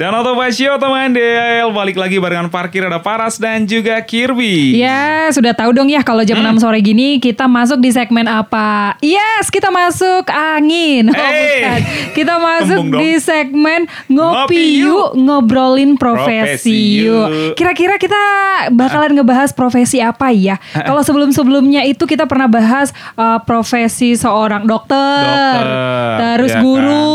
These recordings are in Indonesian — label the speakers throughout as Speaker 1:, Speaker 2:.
Speaker 1: Dan Otobasio teman Del balik lagi barengan parkir ada Paras dan juga Kirby.
Speaker 2: Ya, sudah tahu dong ya kalau jam
Speaker 1: Hmm.
Speaker 2: 6 sore gini kita masuk di segmen apa? Yes, kita masuk angin. Oh,
Speaker 1: Hey.
Speaker 2: bukan. Kita masuk di segmen
Speaker 1: Ngopi
Speaker 2: ngopi
Speaker 1: yuk.
Speaker 2: ngobrolin profesi,
Speaker 1: Profesi
Speaker 2: yuk. Kira-kira kita bakalan ngebahas profesi apa ya? Kalau sebelum-sebelumnya itu kita pernah bahas uh, profesi seorang dokter,
Speaker 1: Dokter,
Speaker 2: terus
Speaker 1: ya kan?
Speaker 2: guru,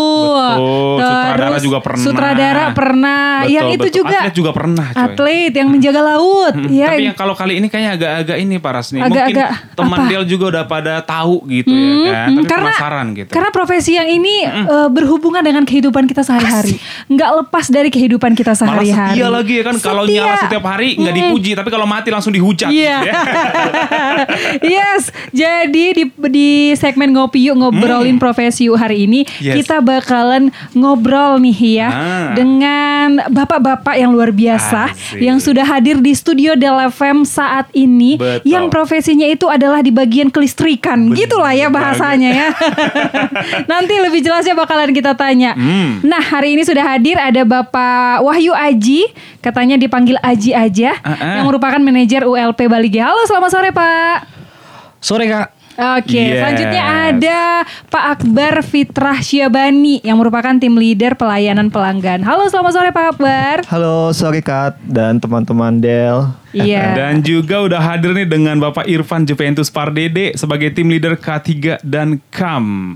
Speaker 1: Betul. Sutradara juga pernah.
Speaker 2: Sutradara pernah.
Speaker 1: Betul,
Speaker 2: yang itu
Speaker 1: betul.
Speaker 2: juga
Speaker 1: Atlet juga pernah, coy.
Speaker 2: Atlet yang menjaga laut,
Speaker 1: Mm,
Speaker 2: ya.
Speaker 1: Tapi yang kalau kali ini kayaknya agak-agak ini Paras nih. Mungkin
Speaker 2: Agak-agak
Speaker 1: teman
Speaker 2: apa?
Speaker 1: Del juga udah pada tahu gitu ya
Speaker 2: Hmm,
Speaker 1: kan.
Speaker 2: hmm,
Speaker 1: Tapi
Speaker 2: karena
Speaker 1: penasaran gitu.
Speaker 2: karena profesi yang ini eh, berhubungan dengan kehidupan kita sehari-hari, nggak lepas dari kehidupan kita sehari-hari.
Speaker 1: setia lagi ya kan kalau nyala setiap hari nggak dipuji tapi kalau mati langsung dihujat
Speaker 2: Iya.
Speaker 1: gitu ya.
Speaker 2: yes, jadi di di segmen ngopi yuk ngobrolin profesi yuk hari ini
Speaker 1: Hmm. Yes.
Speaker 2: kita bakalan ngobrol nih ya
Speaker 1: Ah.
Speaker 2: dengan bapak-bapak yang luar biasa
Speaker 1: Asik.
Speaker 2: yang sudah hadir di studio Del FM saat ini
Speaker 1: Betul.
Speaker 2: yang profesinya itu adalah di bagian kelistrikan. Gitulah ya bahasanya ya. Nanti lebih jelasnya bakalan kita tanya.
Speaker 1: Hmm.
Speaker 2: Nah, hari ini sudah hadir ada Bapak Wahyu Aji, katanya dipanggil Aji aja,
Speaker 1: Ah, ah.
Speaker 2: yang merupakan manajer ULP Balige. Halo, selamat sore, Pak.
Speaker 3: Sore kak.
Speaker 2: Oke,
Speaker 1: Yes.
Speaker 2: selanjutnya ada Pak Akbar Fitrah Syabani yang merupakan tim leader pelayanan pelanggan. Halo, selamat sore Pak Akbar.
Speaker 4: Halo, sorry Kat dan teman-teman Del.
Speaker 2: Iya.
Speaker 1: Dan juga udah hadir nih dengan Bapak Irfan Juventus Pardede sebagai tim leader K3 dan KAM.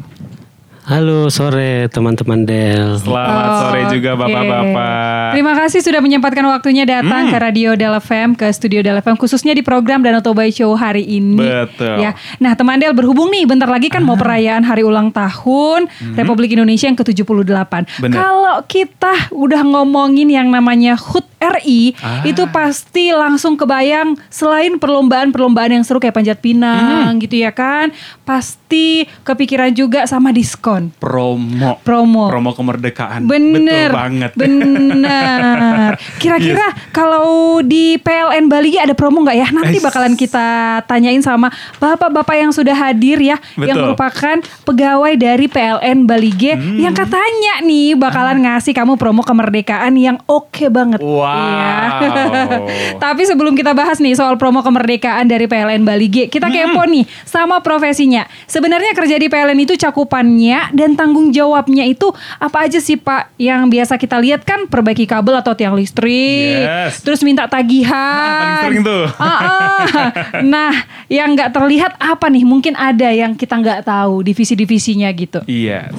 Speaker 3: Halo sore teman-teman Del.
Speaker 1: Selamat sore juga. Bapak-bapak.
Speaker 2: Terima kasih sudah menyempatkan waktunya datang
Speaker 1: Hmm.
Speaker 2: ke Radio Del FM, ke studio Del FM, khususnya di program Danau Toba Show hari ini.
Speaker 1: Betul. Ah.
Speaker 2: Ya, nah teman Del berhubung nih, bentar lagi kan mau perayaan Hari Ulang Tahun Republik Indonesia yang ke-78.
Speaker 1: Hmm. Bener.
Speaker 2: Kalau kita udah ngomongin yang namanya HUT RI,
Speaker 1: Ah.
Speaker 2: itu pasti langsung kebayang selain perlombaan-perlombaan yang seru kayak panjat
Speaker 1: Hmm.
Speaker 2: pinang gitu ya kan, pasti kepikiran juga sama diskon.
Speaker 1: Promo.
Speaker 2: Promo.
Speaker 1: Promo kemerdekaan.
Speaker 2: Bener,
Speaker 1: Betul banget.
Speaker 2: bener. Kira-kira kalau di PLN Bali ada promo nggak ya? Nanti bakalan kita tanyain sama bapak-bapak yang sudah hadir ya, yang
Speaker 1: Betul.
Speaker 2: merupakan pegawai dari PLN Bali G,
Speaker 1: Hmm.
Speaker 2: yang katanya nih bakalan ngasih kamu promo kemerdekaan yang oke banget.
Speaker 1: Wow.
Speaker 2: Iya. Tapi sebelum kita bahas nih soal promo kemerdekaan dari PLN Bali G, kita
Speaker 1: Hmm.
Speaker 2: kepo nih sama profesinya. Sebenarnya kerja di PLN itu cakupannya dan tanggung jawabnya itu apa aja sih Pak? Yang biasa kita lihat kan perbaiki kabel atau tiang listrik,
Speaker 1: Yes.
Speaker 2: terus minta tagihan.
Speaker 1: Ah, paling sering tuh.
Speaker 2: Ah, ah. Nah, yang nggak terlihat apa nih? Mungkin ada yang kita nggak tahu divisi-divisinya gitu.
Speaker 1: Iya.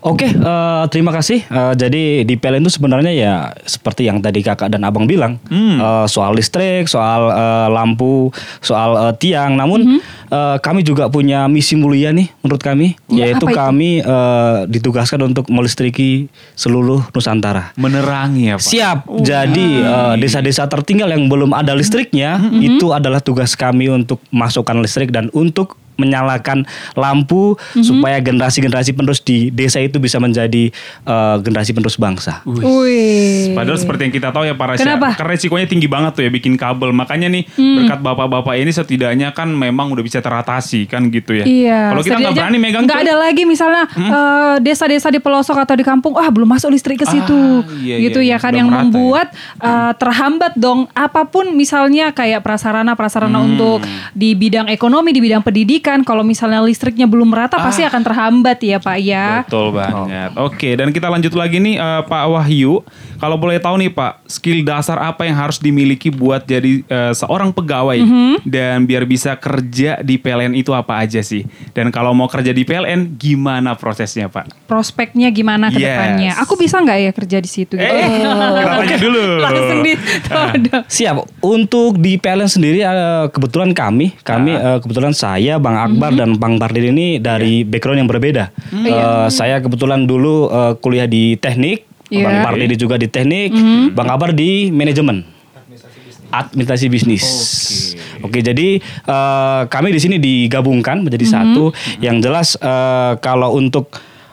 Speaker 3: Oke, eh, terima kasih. Eh, jadi di PLN itu sebenarnya ya seperti yang tadi kakak dan abang bilang,
Speaker 1: Hmm.
Speaker 3: eh, soal listrik, soal eh, lampu, soal eh, tiang. Namun eh, kami juga punya misi mulia nih menurut kami,
Speaker 2: Ya,
Speaker 3: yaitu kami eh, ditugaskan untuk melistriki seluruh Nusantara.
Speaker 1: Menerangi ya Pak.
Speaker 3: Siap. Jadi eh, desa-desa tertinggal yang belum ada listriknya itu adalah tugas kami untuk masukkan listrik dan untuk menyalakan lampu supaya generasi-generasi penerus di desa itu bisa menjadi eh, generasi penerus bangsa.
Speaker 2: Wih.
Speaker 1: Padahal seperti yang kita tahu ya para
Speaker 2: Kenapa?
Speaker 1: Karena resikonya tinggi banget tuh ya bikin kabel. Makanya nih
Speaker 2: Hmm.
Speaker 1: berkat bapak-bapak ini setidaknya kan memang udah bisa teratasi kan gitu ya.
Speaker 2: Iya.
Speaker 1: Kalau kita nggak berani megang
Speaker 2: nggak ada lagi misalnya eh, desa-desa di pelosok atau di kampung, ah belum masuk listrik ke situ,
Speaker 1: Ah, iya,
Speaker 2: gitu
Speaker 1: iya,
Speaker 2: ya
Speaker 1: iya.
Speaker 2: kan yang
Speaker 1: merata ya.
Speaker 2: membuat eh, terhambat dong apa pun misalnya kayak prasarana prasarana
Speaker 1: Hmm.
Speaker 2: untuk di bidang ekonomi, di bidang pendidikan, kalau misalnya listriknya belum merata pasti akan terhambat ya pak ya.
Speaker 1: Betul banget. Oke, dan kita lanjut lagi nih eh, Pak Wahyu. Kalau boleh tahu nih Pak, skill dasar apa yang harus dimiliki buat jadi eh, seorang pegawai
Speaker 2: Mhm.
Speaker 1: dan biar bisa kerja di PLN itu apa aja sih? Dan kalau mau kerja di PLN, gimana prosesnya Pak?
Speaker 2: Prospeknya gimana ke
Speaker 1: Yes.
Speaker 2: depannya? Aku bisa nggak ya kerja di situ? gitu?
Speaker 1: Eh, kita tanya dulu.
Speaker 2: Langsung ditodong.
Speaker 3: Siap. Untuk di PLN sendiri eh, kebetulan kami, kami eh, kebetulan saya, Bang Akbar dan Bang Pardin ini dari background yang berbeda. Eh, saya kebetulan dulu eh, kuliah di teknik,
Speaker 2: Iya.
Speaker 3: Bang Pardin juga di teknik, Bang Akbar di manajemen. Administrasi bisnis. Oke, jadi eh, kami di sini digabungkan menjadi satu. Yang jelas eh, kalau untuk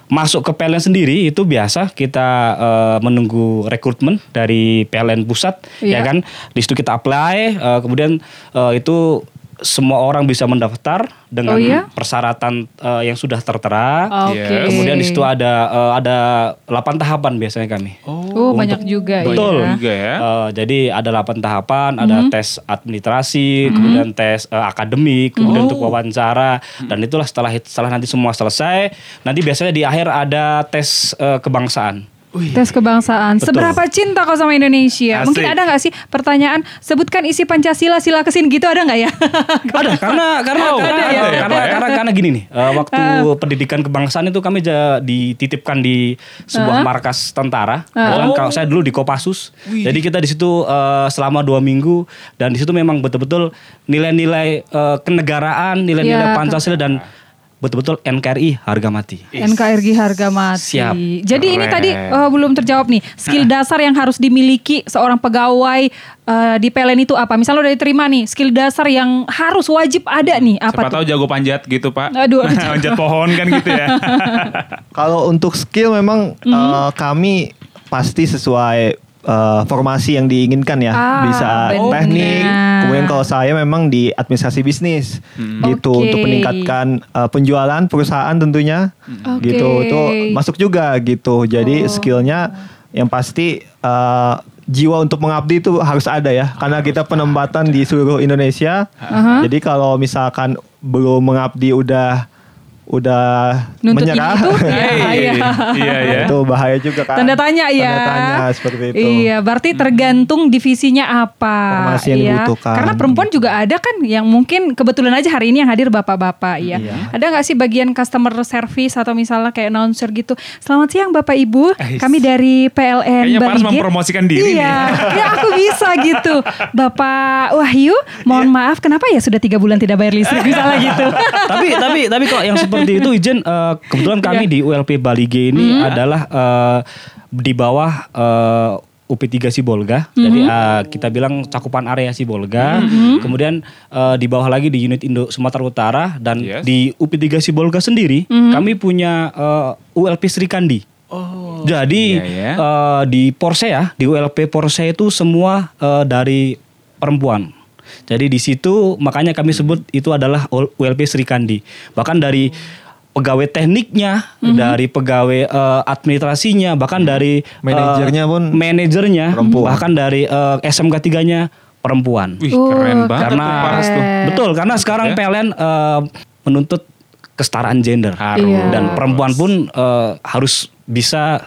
Speaker 3: masuk ke PLN sendiri itu biasa kita eh, menunggu rekrutmen dari PLN pusat
Speaker 2: Iya.
Speaker 3: ya kan. Di situ kita apply, eh, kemudian eh, itu semua orang bisa mendaftar dengan
Speaker 2: Oh, iya?
Speaker 3: persyaratan eh, yang sudah tertera.
Speaker 2: Oke.
Speaker 1: Yes.
Speaker 3: Kemudian di situ ada eh, ada 8 tahapan biasanya kami.
Speaker 2: Oh, banyak juga
Speaker 3: Betul.
Speaker 2: ya.
Speaker 1: juga ya.
Speaker 3: Eh, jadi ada 8 tahapan, ada
Speaker 2: Mhm.
Speaker 3: tes administrasi, kemudian tes eh, akademik, kemudian untuk wawancara dan itulah setelah setelah nanti semua selesai, nanti biasanya di akhir ada tes eh, kebangsaan.
Speaker 2: Tes kebangsaan.
Speaker 3: Betul.
Speaker 2: Seberapa cinta kau sama Indonesia?
Speaker 1: Asik.
Speaker 2: Mungkin ada nggak sih pertanyaan sebutkan isi Pancasila sila kesin gitu ada nggak ya?
Speaker 3: ada karena karena
Speaker 1: Oh,
Speaker 3: karena,
Speaker 1: ada ya?
Speaker 3: karena, karena karena gini nih eh, waktu pendidikan kebangsaan itu kami dititipkan di sebuah markas tentara Dan kalau saya dulu di Kopassus jadi kita di situ eh, selama dua minggu dan di situ memang betul-betul nilai-nilai eh, kenegaraan
Speaker 2: Ya.
Speaker 3: nilai-nilai Pancasila dan betul-betul NKRI harga mati
Speaker 2: NKRI harga mati.
Speaker 3: Siap.
Speaker 2: Jadi ini
Speaker 1: Keren.
Speaker 2: tadi eh, belum terjawab nih. Skill dasar yang harus dimiliki seorang pegawai eh, di PLN itu apa? Misalnya udah diterima nih, skill dasar yang harus wajib ada nih apa
Speaker 1: Siapa
Speaker 2: tuh?
Speaker 1: tahu jago panjat gitu pak.
Speaker 2: Aduh,
Speaker 1: panjat pohon kan gitu ya.
Speaker 4: Kalau untuk skill memang
Speaker 2: Mhm.
Speaker 4: eh, kami pasti sesuai eh, formasi yang diinginkan ya.
Speaker 2: Ah,
Speaker 4: Bisa
Speaker 2: benar.
Speaker 4: teknik. Kemudian kalau saya memang di administrasi bisnis gitu
Speaker 2: Oke.
Speaker 4: untuk meningkatkan eh, penjualan perusahaan tentunya.
Speaker 2: Oke.
Speaker 4: Gitu itu masuk juga gitu. Jadi
Speaker 2: Oh.
Speaker 4: skillnya yang pasti eh, jiwa untuk mengabdi itu harus ada ya. Karena kita penempatan di seluruh Indonesia. Jadi kalau misalkan belum mengabdi udah udah
Speaker 2: Nuntut
Speaker 4: menyerah.
Speaker 2: itu? Ya,
Speaker 1: Hey,
Speaker 2: iya.
Speaker 1: iya ya.
Speaker 4: itu bahaya juga kan.
Speaker 2: Tanda tanya ya.
Speaker 4: Tanda tanya seperti itu.
Speaker 2: Iya, berarti tergantung divisinya apa.
Speaker 4: Formasi yang
Speaker 2: iya.
Speaker 4: dibutuhkan.
Speaker 2: Karena perempuan juga ada kan yang mungkin kebetulan aja hari ini yang hadir bapak-bapak ya. Ada nggak sih bagian customer service atau misalnya kayak announcer gitu. Selamat siang Bapak Ibu,
Speaker 1: Eh,
Speaker 2: kami dari PLN
Speaker 1: Kayaknya Paras
Speaker 2: Balige.
Speaker 1: mempromosikan diri
Speaker 2: iya. ya aku bisa gitu. Bapak Wahyu, mohon maaf kenapa ya sudah tiga bulan tidak bayar listrik misalnya gitu.
Speaker 3: tapi tapi tapi kok yang seperti itu izin eh, kebetulan kami
Speaker 2: Iya.
Speaker 3: di ULP Bali G ini adalah eh, di bawah eh, UP3 Sibolga. Jadi eh, kita bilang cakupan area Sibolga. Kemudian eh, di bawah lagi di unit Indo Sumatera Utara dan
Speaker 1: Yes.
Speaker 3: di UP3 Sibolga sendiri kami punya eh, ULP Sri Kandi.
Speaker 1: Oh.
Speaker 3: Jadi
Speaker 1: Iya, ya.
Speaker 3: eh, di Porsche ya, di ULP Porsche itu semua eh, dari perempuan. Jadi di situ makanya kami sebut itu adalah ULP Sri Kandi. Bahkan dari pegawai tekniknya, dari pegawai eh, administrasinya, bahkan dari eh,
Speaker 4: Manajernya pun
Speaker 3: manajernya,
Speaker 4: perempuan.
Speaker 3: bahkan dari eh, SMK 3-nya perempuan.
Speaker 1: Wih
Speaker 2: Oh,
Speaker 1: keren banget
Speaker 3: karena
Speaker 1: tuh Paras tuh.
Speaker 3: betul karena sekarang
Speaker 1: Ya.
Speaker 3: PLN eh, menuntut kesetaraan gender
Speaker 1: Harus.
Speaker 2: Iya.
Speaker 3: dan perempuan pun eh, harus bisa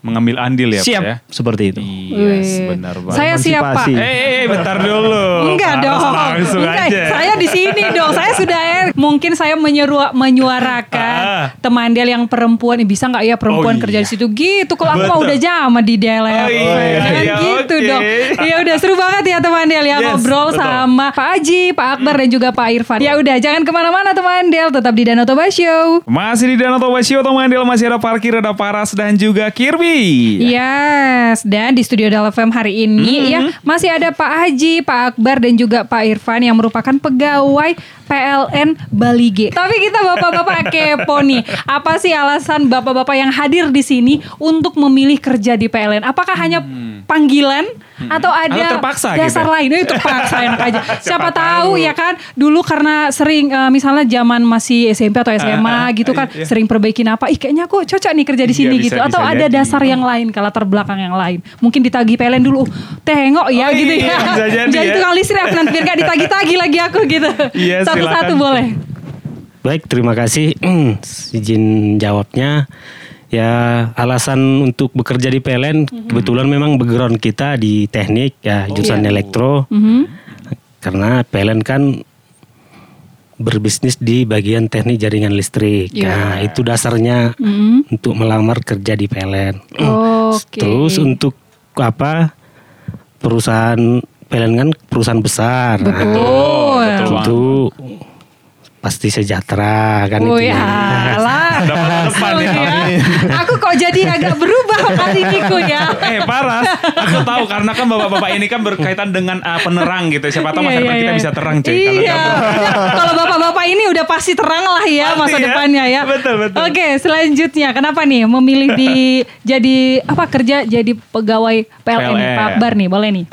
Speaker 1: Mengambil andil ya
Speaker 3: siap
Speaker 1: Pak ya.
Speaker 3: seperti itu.
Speaker 1: Iya,
Speaker 2: Wih.
Speaker 1: benar banget.
Speaker 2: Saya siap Pak.
Speaker 1: Eh, eh, eh, bentar dulu.
Speaker 2: Enggak dong.
Speaker 1: Langsung
Speaker 2: Enggak,
Speaker 1: aja.
Speaker 2: Saya di sini dong. Saya sudah mungkin saya menyeru menyuarakan
Speaker 1: Ah.
Speaker 2: teman Del yang perempuan Eh, bisa nggak ya perempuan
Speaker 1: Oh,
Speaker 2: kerja
Speaker 1: iya.
Speaker 2: di situ gitu. Kalau aku mah udah zaman di DLF.
Speaker 1: Oh, iya,
Speaker 2: Jangan
Speaker 1: iya,
Speaker 2: gitu
Speaker 1: oke.
Speaker 2: dong. Ya udah seru banget ya teman Del ya
Speaker 1: Yes,
Speaker 2: ngobrol
Speaker 1: betul.
Speaker 2: sama Pak Aji, Pak Akbar dan juga Pak Irfan. Ya udah jangan ke mana-mana teman Del. Tetap di Danau Toba Show.
Speaker 1: Masih di Danau Toba Show teman Del masih ada parkir, ada Paras dan juga Kirby.
Speaker 2: Yes, dan di studio Dal FM hari ini ya masih ada Pak Haji, Pak Akbar dan juga Pak Irfan yang merupakan pegawai PLN Bali G. Tapi kita bapak-bapak kepo nih, apa sih alasan bapak-bapak yang hadir di sini untuk memilih kerja di PLN? Apakah hanya panggilan atau ada
Speaker 1: Atau terpaksa
Speaker 2: dasar
Speaker 1: gitu?
Speaker 2: lain? Eh, terpaksa enak aja. Siapa,
Speaker 1: Siapa
Speaker 2: tahu
Speaker 1: tahu.
Speaker 2: ya kan, dulu karena sering eh, misalnya zaman masih SMP atau SMA gitu kan,
Speaker 1: iya.
Speaker 2: sering perbaikin apa? Ih kayaknya aku cocok nih kerja di
Speaker 1: Iya,
Speaker 2: sini
Speaker 1: bisa-
Speaker 2: gitu. Atau
Speaker 1: bisa
Speaker 2: ada
Speaker 1: jadi.
Speaker 2: dasar yang lain, kalau latar belakang yang lain. Mungkin ditagih PLN dulu, "Uh, tengok ya
Speaker 1: Oh,
Speaker 2: gitu
Speaker 1: iya,
Speaker 2: ya.
Speaker 1: bisa jadi ya.
Speaker 2: tukang listrik aku nanti biar gak ditagih-tagih lagi aku gitu.
Speaker 1: Iya, silakan.
Speaker 2: boleh.
Speaker 5: Baik, terima kasih. Izin jawabnya. Ya, alasan untuk bekerja di PLN kebetulan memang background kita di teknik ya jurusan elektro. Karena PLN kan berbisnis di bagian teknik jaringan listrik.
Speaker 2: Iya.
Speaker 5: Nah, itu dasarnya untuk melamar kerja di PLN.
Speaker 2: Oke.
Speaker 5: Terus untuk apa? Perusahaan PLN kan perusahaan besar. Nah,
Speaker 2: Betul.
Speaker 5: Tentu pasti sejahtera kan
Speaker 2: Oh
Speaker 5: itu.
Speaker 2: ya lah.
Speaker 1: depan ya.
Speaker 2: Aku kok jadi agak berubah kali ini ku ya.
Speaker 1: Eh Paras, aku tahu karena kan bapak-bapak ini kan berkaitan dengan uh, penerang gitu. Siapa tahu masa
Speaker 2: Iya,
Speaker 1: depan
Speaker 2: iya,
Speaker 1: kita
Speaker 2: iya.
Speaker 1: bisa terang cuy. Kalau
Speaker 2: Iya. Kalau bapak-bapak ini udah pasti terang lah ya
Speaker 1: Pasti
Speaker 2: masa
Speaker 1: ya.
Speaker 2: depannya ya.
Speaker 1: Betul, betul.
Speaker 2: Oke, selanjutnya kenapa nih memilih di jadi apa kerja jadi pegawai PLN,
Speaker 1: PLN.
Speaker 2: Pak Akbar nih, boleh nih.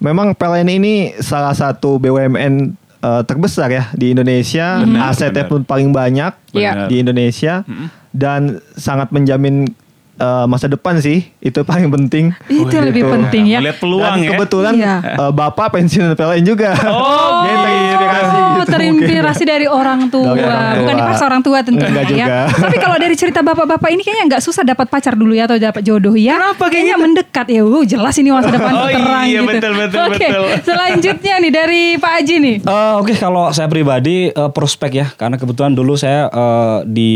Speaker 4: Memang PLN ini salah satu BUMN eh, terbesar ya di Indonesia,
Speaker 1: Benar,
Speaker 4: asetnya
Speaker 1: benar.
Speaker 4: pun paling banyak
Speaker 2: Iya.
Speaker 4: di Indonesia dan sangat menjamin eh, masa depan sih itu paling penting.
Speaker 2: Itu yang lebih
Speaker 4: Gitu.
Speaker 2: penting ya.
Speaker 1: Melihat peluang
Speaker 4: Dan
Speaker 1: ya.
Speaker 4: kebetulan
Speaker 2: Iya.
Speaker 4: eh, bapak pensiunan PLN juga.
Speaker 1: Oh,
Speaker 4: Jadi terinspirasi
Speaker 2: Oh,
Speaker 4: gitu
Speaker 2: terinspirasi dari orang tua.
Speaker 4: Dari orang tua.
Speaker 2: Bukan dipaksa orang tua tentunya
Speaker 4: Enggak
Speaker 2: ya.
Speaker 4: juga.
Speaker 2: Tapi kalau dari cerita bapak-bapak ini kayaknya nggak susah dapat pacar dulu ya atau dapat jodoh ya.
Speaker 1: Kenapa kayak
Speaker 2: kayaknya
Speaker 1: gitu?
Speaker 2: mendekat ya. Uh, jelas ini masa depan
Speaker 1: Oh,
Speaker 2: terang
Speaker 1: iya,
Speaker 2: gitu.
Speaker 1: betul, betul,
Speaker 2: Oke,
Speaker 1: betul.
Speaker 2: selanjutnya nih dari Pak Aji nih.
Speaker 3: Eh, Oke kalau saya pribadi eh, prospek ya karena kebetulan dulu saya eh, di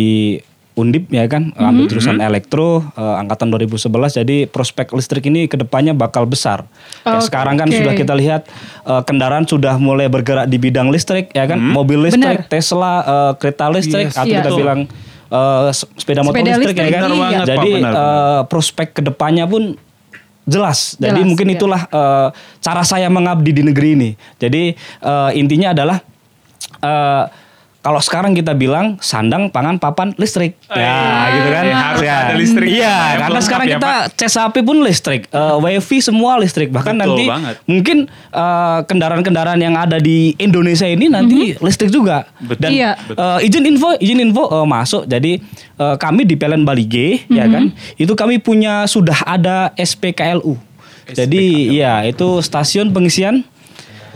Speaker 3: Undip ya kan ambil jurusan elektro eh, angkatan 2011 jadi prospek listrik ini ke depannya bakal besar. Ya,
Speaker 2: Oke.
Speaker 3: sekarang kan sudah kita lihat eh, kendaraan sudah mulai bergerak di bidang listrik ya kan mobil listrik,
Speaker 2: Benar.
Speaker 3: Tesla, eh, kereta listrik
Speaker 1: Yes,
Speaker 3: atau
Speaker 2: iya.
Speaker 3: kita
Speaker 1: Betul.
Speaker 3: bilang se- sepeda motor
Speaker 2: Sepeda
Speaker 3: listrik,
Speaker 2: listrik,
Speaker 3: ya kan.
Speaker 1: Pak,
Speaker 3: jadi
Speaker 1: benar, benar.
Speaker 3: eh, prospek ke depannya pun jelas. Jadi
Speaker 2: Jelas,
Speaker 3: mungkin
Speaker 2: iya.
Speaker 3: itulah eh, cara saya mengabdi di negeri ini. Jadi eh, intinya adalah eh, kalau sekarang kita bilang sandang, pangan, papan, listrik. Ya, gitu kan.
Speaker 1: iya, harus
Speaker 3: Ya.
Speaker 1: ada listrik.
Speaker 3: Iya,
Speaker 1: Yang
Speaker 3: karena sekarang
Speaker 1: ya,
Speaker 3: kita cas pun listrik, Eh, wifi semua listrik. Bahkan
Speaker 1: Betul
Speaker 3: nanti
Speaker 1: banget.
Speaker 3: mungkin eh, kendaraan-kendaraan yang ada di Indonesia ini nanti listrik juga.
Speaker 1: Betul.
Speaker 3: Dan
Speaker 2: Iya.
Speaker 3: eh, izin info, izin info eh, masuk. Jadi eh, kami di PLN Bali G, ya kan, itu kami punya sudah ada SPKLU. Jadi ya itu stasiun pengisian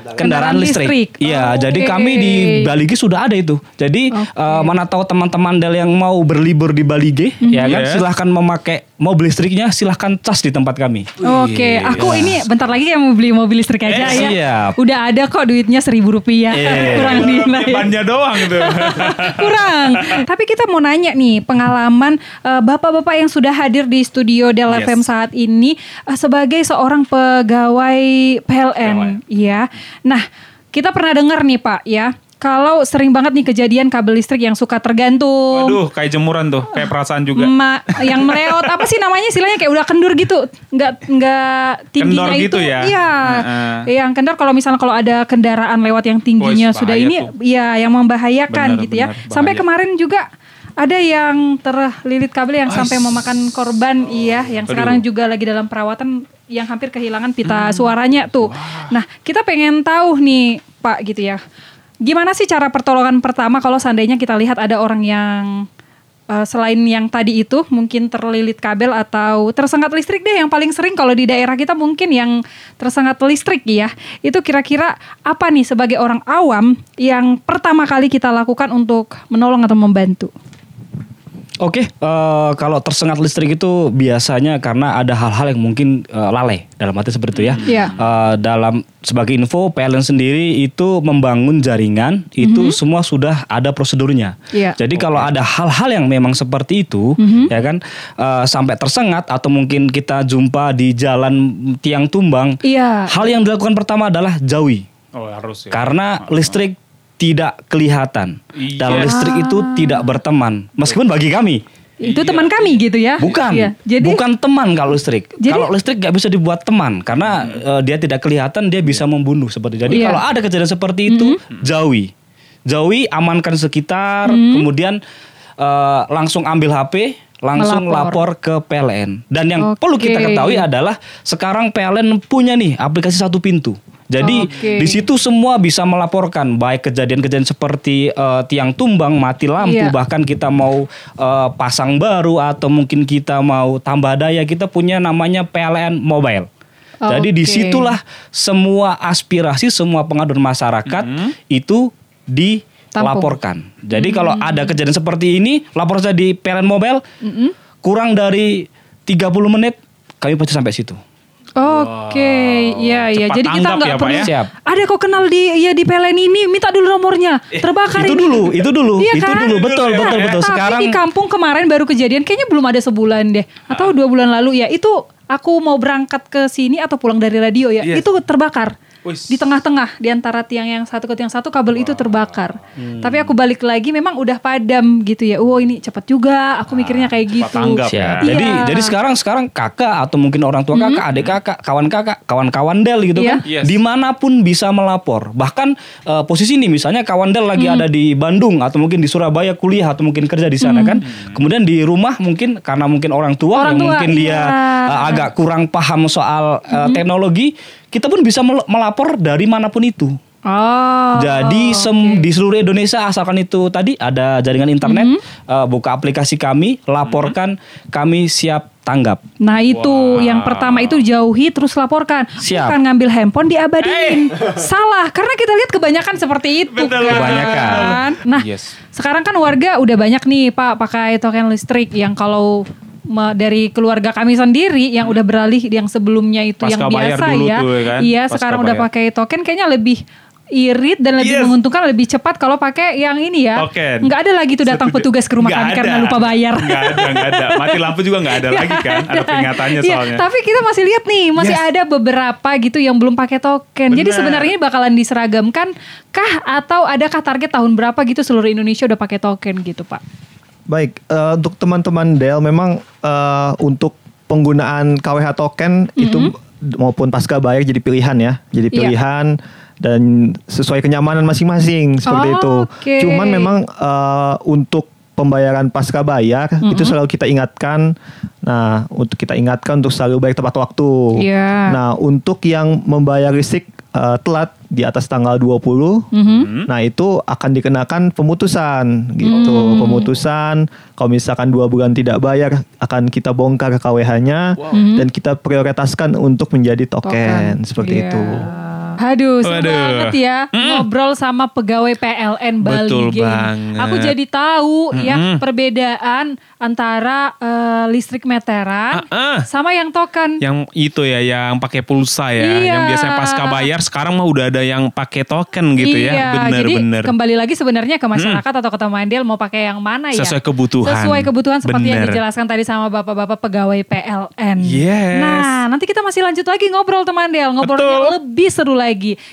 Speaker 2: Kendaraan
Speaker 3: kendaraan listrik.
Speaker 2: listrik.
Speaker 3: Iya,
Speaker 2: Oke.
Speaker 3: jadi kami di Bali G sudah ada itu. Jadi
Speaker 2: Oke.
Speaker 3: eh, mana tahu teman-teman Del yang mau berlibur di Bali G, ya kan,
Speaker 1: Yes.
Speaker 3: silahkan memakai mobil listriknya, silahkan cas di tempat kami.
Speaker 2: Oke, aku ini bentar lagi kayak mau beli mobil listrik aja
Speaker 3: Eh,
Speaker 2: ya.
Speaker 3: siap.
Speaker 2: Udah ada kok duitnya seribu rupiah.
Speaker 3: Iya.
Speaker 2: Kurang di
Speaker 1: Bannya doang gitu.
Speaker 2: Kurang. Tapi kita mau nanya nih pengalaman eh, bapak-bapak yang sudah hadir di studio Del
Speaker 1: Yes.
Speaker 2: FM saat ini eh, sebagai seorang pegawai PLN, ya. Nah, kita pernah dengar nih Pak ya. Kalau sering banget nih kejadian kabel listrik yang suka tergantung.
Speaker 1: Waduh, kayak jemuran tuh, kayak perasaan juga.
Speaker 2: Ma- yang meleot apa sih namanya istilahnya kayak udah kendur gitu nggak nggak tingginya
Speaker 1: Kendor
Speaker 2: itu
Speaker 1: gitu ya?
Speaker 2: iya
Speaker 1: Heeh.
Speaker 2: yang kendor kalau misalnya kalau ada kendaraan lewat yang tingginya
Speaker 1: Wah,
Speaker 2: sudah
Speaker 1: bahaya
Speaker 2: ini
Speaker 1: tuh.
Speaker 2: iya yang membahayakan
Speaker 1: Benar,
Speaker 2: gitu ya
Speaker 1: benar,
Speaker 2: sampai
Speaker 1: bahaya.
Speaker 2: kemarin juga ada yang terlilit kabel yang sampai memakan korban iya yang sekarang juga lagi dalam perawatan yang hampir kehilangan pita
Speaker 1: Hmm.
Speaker 2: suaranya tuh. Nah kita pengen tahu nih Pak gitu ya. Gimana sih cara pertolongan pertama kalau seandainya kita lihat ada orang yang Uh, selain yang tadi itu mungkin terlilit kabel atau tersengat listrik deh yang paling sering kalau di daerah kita mungkin yang tersengat listrik ya itu kira-kira apa nih sebagai orang awam yang pertama kali kita lakukan untuk menolong atau membantu
Speaker 3: Oke, eh, kalau tersengat listrik itu biasanya karena ada hal-hal yang mungkin eh, lalai dalam arti seperti itu ya.
Speaker 2: Iya.
Speaker 3: Eh, dalam sebagai info, PLN sendiri itu membangun jaringan itu semua sudah ada prosedurnya.
Speaker 2: Iya.
Speaker 3: Jadi kalau ada hal-hal yang memang seperti itu, ya kan, eh, sampai tersengat atau mungkin kita jumpa di jalan tiang tumbang,
Speaker 2: Iya.
Speaker 3: hal yang dilakukan pertama adalah jauhi.
Speaker 1: Oh, harus ya.
Speaker 3: Karena listrik tidak kelihatan
Speaker 1: Iya.
Speaker 3: dan listrik itu tidak berteman. Meskipun bagi kami
Speaker 2: itu teman kami gitu ya
Speaker 3: bukan,
Speaker 2: Iya. jadi
Speaker 3: bukan teman kalau listrik.
Speaker 2: Jadi-
Speaker 3: kalau listrik nggak bisa dibuat teman karena eh, dia tidak kelihatan, dia bisa membunuh seperti. Jadi
Speaker 2: Iya.
Speaker 3: kalau ada kejadian seperti itu, jauhi, jauhi, amankan sekitar, kemudian eh, langsung ambil HP. Langsung
Speaker 2: Melapor.
Speaker 3: lapor ke PLN. Dan yang
Speaker 2: Oke.
Speaker 3: perlu kita ketahui adalah sekarang PLN punya nih aplikasi satu pintu. Jadi
Speaker 2: Oke.
Speaker 3: di situ semua bisa melaporkan baik kejadian-kejadian seperti eh, tiang tumbang, mati lampu,
Speaker 2: Iya.
Speaker 3: bahkan kita mau eh, pasang baru atau mungkin kita mau tambah daya, kita punya namanya PLN Mobile. Jadi
Speaker 2: Oke.
Speaker 3: di situlah semua aspirasi, semua pengaduan masyarakat itu dilaporkan. Jadi kalau ada kejadian seperti ini, lapor saja di PLN Mobile. Kurang dari 30 menit kami pasti sampai situ.
Speaker 2: Oke, iya iya.
Speaker 1: cepat
Speaker 2: Jadi kita nggak
Speaker 1: ya,
Speaker 2: perlu.
Speaker 1: ya?
Speaker 3: Siap.
Speaker 2: Ada kok kenal di ya di PLN ini, minta dulu nomornya. Terbakar
Speaker 3: itu
Speaker 2: ini.
Speaker 3: dulu, itu dulu,
Speaker 2: Iya
Speaker 3: itu
Speaker 2: kan?
Speaker 3: dulu, betul, betul, betul.
Speaker 2: Tapi
Speaker 3: Sekarang
Speaker 2: di kampung kemarin baru kejadian, kayaknya belum ada sebulan deh, atau dua bulan lalu ya. Itu aku mau berangkat ke sini atau pulang dari radio ya,
Speaker 1: Yes.
Speaker 2: itu terbakar.
Speaker 1: Wis.
Speaker 2: Di tengah-tengah, di antara tiang yang satu ke tiang satu kabel itu terbakar. Tapi aku balik lagi, memang udah padam gitu ya. Oh ini cepat juga, aku mikirnya kayak
Speaker 1: cepat
Speaker 2: gitu.
Speaker 1: tanggap ya.
Speaker 2: Iya.
Speaker 3: Jadi jadi sekarang sekarang kakak atau mungkin orang tua kakak, adik kakak, kawan kakak, kawan-kawan Del gitu
Speaker 2: Iya.
Speaker 3: kan,
Speaker 1: Yes.
Speaker 3: di mana pun bisa melapor. Bahkan eh, posisi ini misalnya kawan Del lagi ada di Bandung atau mungkin di Surabaya kuliah atau mungkin kerja di sana kan, kemudian di rumah mungkin karena mungkin orang tua
Speaker 2: Orang
Speaker 3: yang
Speaker 2: tua,
Speaker 3: mungkin dia
Speaker 2: iya.
Speaker 3: eh, agak kurang paham soal eh, teknologi, kita pun bisa mel- melapor dari mana pun itu.
Speaker 2: Oh.
Speaker 3: Jadi sem- di seluruh Indonesia asalkan itu tadi ada jaringan internet,
Speaker 2: Mm-hmm.
Speaker 3: eh, buka aplikasi kami, laporkan, kami siap tanggap.
Speaker 2: Nah itu yang pertama itu jauhi terus laporkan.
Speaker 3: Siap.
Speaker 2: Bukan ngambil handphone diabadiin. Salah karena kita lihat kebanyakan seperti itu.
Speaker 1: Betul,
Speaker 2: kan.
Speaker 3: kebanyakan.
Speaker 2: Nah
Speaker 1: Yes.
Speaker 2: sekarang kan warga udah banyak nih Pak pakai token listrik yang kalau dari keluarga kami sendiri yang udah beralih yang sebelumnya itu
Speaker 1: Pasca
Speaker 2: yang
Speaker 1: bayar
Speaker 2: biasa
Speaker 1: dulu
Speaker 2: ya.
Speaker 1: tuh ya kan?
Speaker 2: Iya
Speaker 1: Pasca
Speaker 2: sekarang udah
Speaker 1: bayar.
Speaker 2: pakai token kayaknya lebih irit dan lebih
Speaker 1: Yes.
Speaker 2: menguntungkan lebih cepat kalau pakai yang ini ya. Nggak ada lagi tuh datang
Speaker 1: Setuju.
Speaker 2: petugas ke rumah kami karena
Speaker 1: ada.
Speaker 2: lupa bayar.
Speaker 1: Nggak ada, nggak ada. Mati lampu juga nggak ada lagi kan. Ada peringatannya
Speaker 2: Iya,
Speaker 1: soalnya.
Speaker 2: tapi kita masih lihat nih, masih
Speaker 1: Yes.
Speaker 2: ada beberapa gitu yang belum pakai token. Jadi
Speaker 1: Benar.
Speaker 2: sebenarnya ini bakalan diseragamkan kah atau adakah target tahun berapa gitu seluruh Indonesia udah pakai token gitu, Pak?
Speaker 4: Baik, eh, untuk teman-teman Del memang eh, untuk penggunaan KWH token itu maupun pasca bayar jadi pilihan ya. Jadi
Speaker 2: Mm-hmm. Iya.
Speaker 4: pilihan dan sesuai kenyamanan masing-masing seperti
Speaker 2: Oh,
Speaker 4: itu.
Speaker 2: oke.
Speaker 4: Cuman memang eh, untuk pembayaran pasca bayar
Speaker 2: Mm-hmm.
Speaker 4: itu selalu kita ingatkan. Nah, untuk kita ingatkan untuk selalu bayar tepat waktu.
Speaker 2: Iya.
Speaker 4: Nah, untuk yang membayar listrik eh, telat di atas tanggal 20,
Speaker 2: Mm-hmm.
Speaker 4: nah itu akan dikenakan pemutusan gitu.
Speaker 2: Hmm.
Speaker 4: Pemutusan kalau misalkan dua bulan tidak bayar akan kita bongkar KWH-nya dan kita prioritaskan untuk menjadi token, seperti
Speaker 2: Iya.
Speaker 4: itu.
Speaker 2: Aduh, seru
Speaker 1: Waduh.
Speaker 2: banget ya ngobrol sama pegawai PLN Bali.
Speaker 1: Betul
Speaker 2: Geng.
Speaker 1: banget.
Speaker 2: Aku jadi tahu ya perbedaan antara eh, listrik meteran
Speaker 1: ah.
Speaker 2: sama yang token.
Speaker 1: Yang itu ya, yang pakai pulsa ya,
Speaker 2: Iya.
Speaker 1: yang biasanya pasca bayar. Sekarang mah udah ada yang pakai token gitu
Speaker 2: iya,
Speaker 1: ya, bener-bener.
Speaker 2: Jadi kembali lagi sebenarnya ke masyarakat atau ke teman Del mau pakai yang mana ya?
Speaker 1: Sesuai kebutuhan.
Speaker 2: Sesuai kebutuhan seperti yang
Speaker 1: Bener.
Speaker 2: dijelaskan tadi sama bapak-bapak pegawai PLN.
Speaker 1: Yes.
Speaker 2: Nah, nanti kita masih lanjut lagi ngobrol teman Del, ngobrolnya
Speaker 1: Betul.
Speaker 2: lebih seru lagi.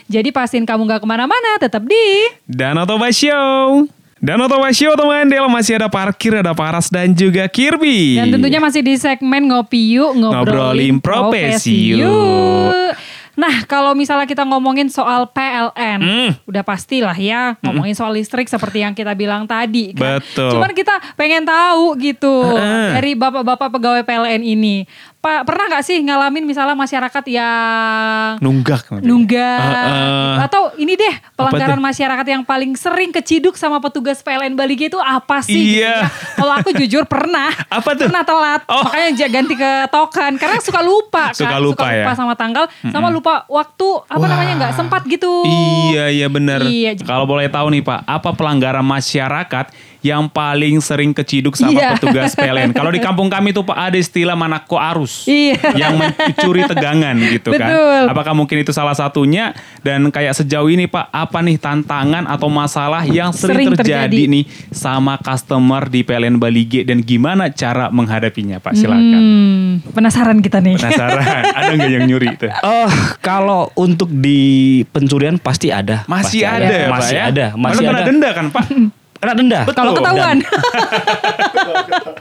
Speaker 2: Jadi pastiin kamu nggak ke mana-mana, tetap di.
Speaker 1: Dan Otoba Show. Dan Otoba Show teman Del masih ada parkir, ada Paras dan juga Kirby.
Speaker 2: Dan tentunya masih di segmen ngopi yuk
Speaker 1: Ngobrolin
Speaker 2: ngobrolin,
Speaker 1: profesi yuk.
Speaker 2: Nah kalau misalnya kita ngomongin soal PLN,
Speaker 1: Hmm.
Speaker 2: udah pastilah ya ngomongin soal listrik seperti yang kita bilang tadi. Kan?
Speaker 1: Betul.
Speaker 2: Cuman kita pengen tahu gitu
Speaker 1: Heeh.
Speaker 2: dari bapak-bapak pegawai PLN ini, Pak pernah nggak sih ngalamin misalnya masyarakat yang
Speaker 1: nunggak.
Speaker 2: nunggak
Speaker 1: Heeh.
Speaker 2: atau ini deh pelanggaran masyarakat yang paling sering keciduk sama petugas PLN Bali itu apa sih? gitu
Speaker 1: Iya.
Speaker 2: ya? Kalau aku jujur pernah.
Speaker 1: Apa tuh?
Speaker 2: Pernah telat.
Speaker 1: Oh.
Speaker 2: Makanya ganti ke token karena suka lupa
Speaker 1: Suka
Speaker 2: kan.
Speaker 1: lupa
Speaker 2: suka
Speaker 1: ya?
Speaker 2: lupa sama tanggal sama lupa waktu apa
Speaker 1: Wah.
Speaker 2: namanya nggak sempat gitu.
Speaker 1: Iya, iya benar.
Speaker 2: Iya.
Speaker 1: Kalau boleh tahu nih Pak, apa pelanggaran masyarakat yang paling sering keciduk sama
Speaker 2: Iya.
Speaker 1: petugas PLN? Kalau di kampung kami tuh Pak ada istilah manako arus.
Speaker 2: Iya.
Speaker 1: Yang mencuri tegangan gitu kan.
Speaker 2: Betul.
Speaker 1: Apakah mungkin itu salah satunya? Dan kayak sejauh ini Pak, apa nih tantangan atau masalah yang sering,
Speaker 2: Sering
Speaker 1: terjadi,
Speaker 2: terjadi.
Speaker 1: nih sama customer di PLN Bali G dan gimana cara menghadapinya Pak? Silakan.
Speaker 2: Hmm, penasaran kita nih.
Speaker 1: Penasaran? ada nggak yang nyuri itu?
Speaker 3: Eh, kalau untuk di pencurian pasti ada.
Speaker 1: Masih
Speaker 3: Pasti
Speaker 1: ada, ya Pak
Speaker 3: Masih
Speaker 1: ya?
Speaker 3: ada, masih
Speaker 1: Karena
Speaker 3: ada.
Speaker 1: kena denda kan Pak?
Speaker 3: Kena denda.
Speaker 2: Kalau ketahuan.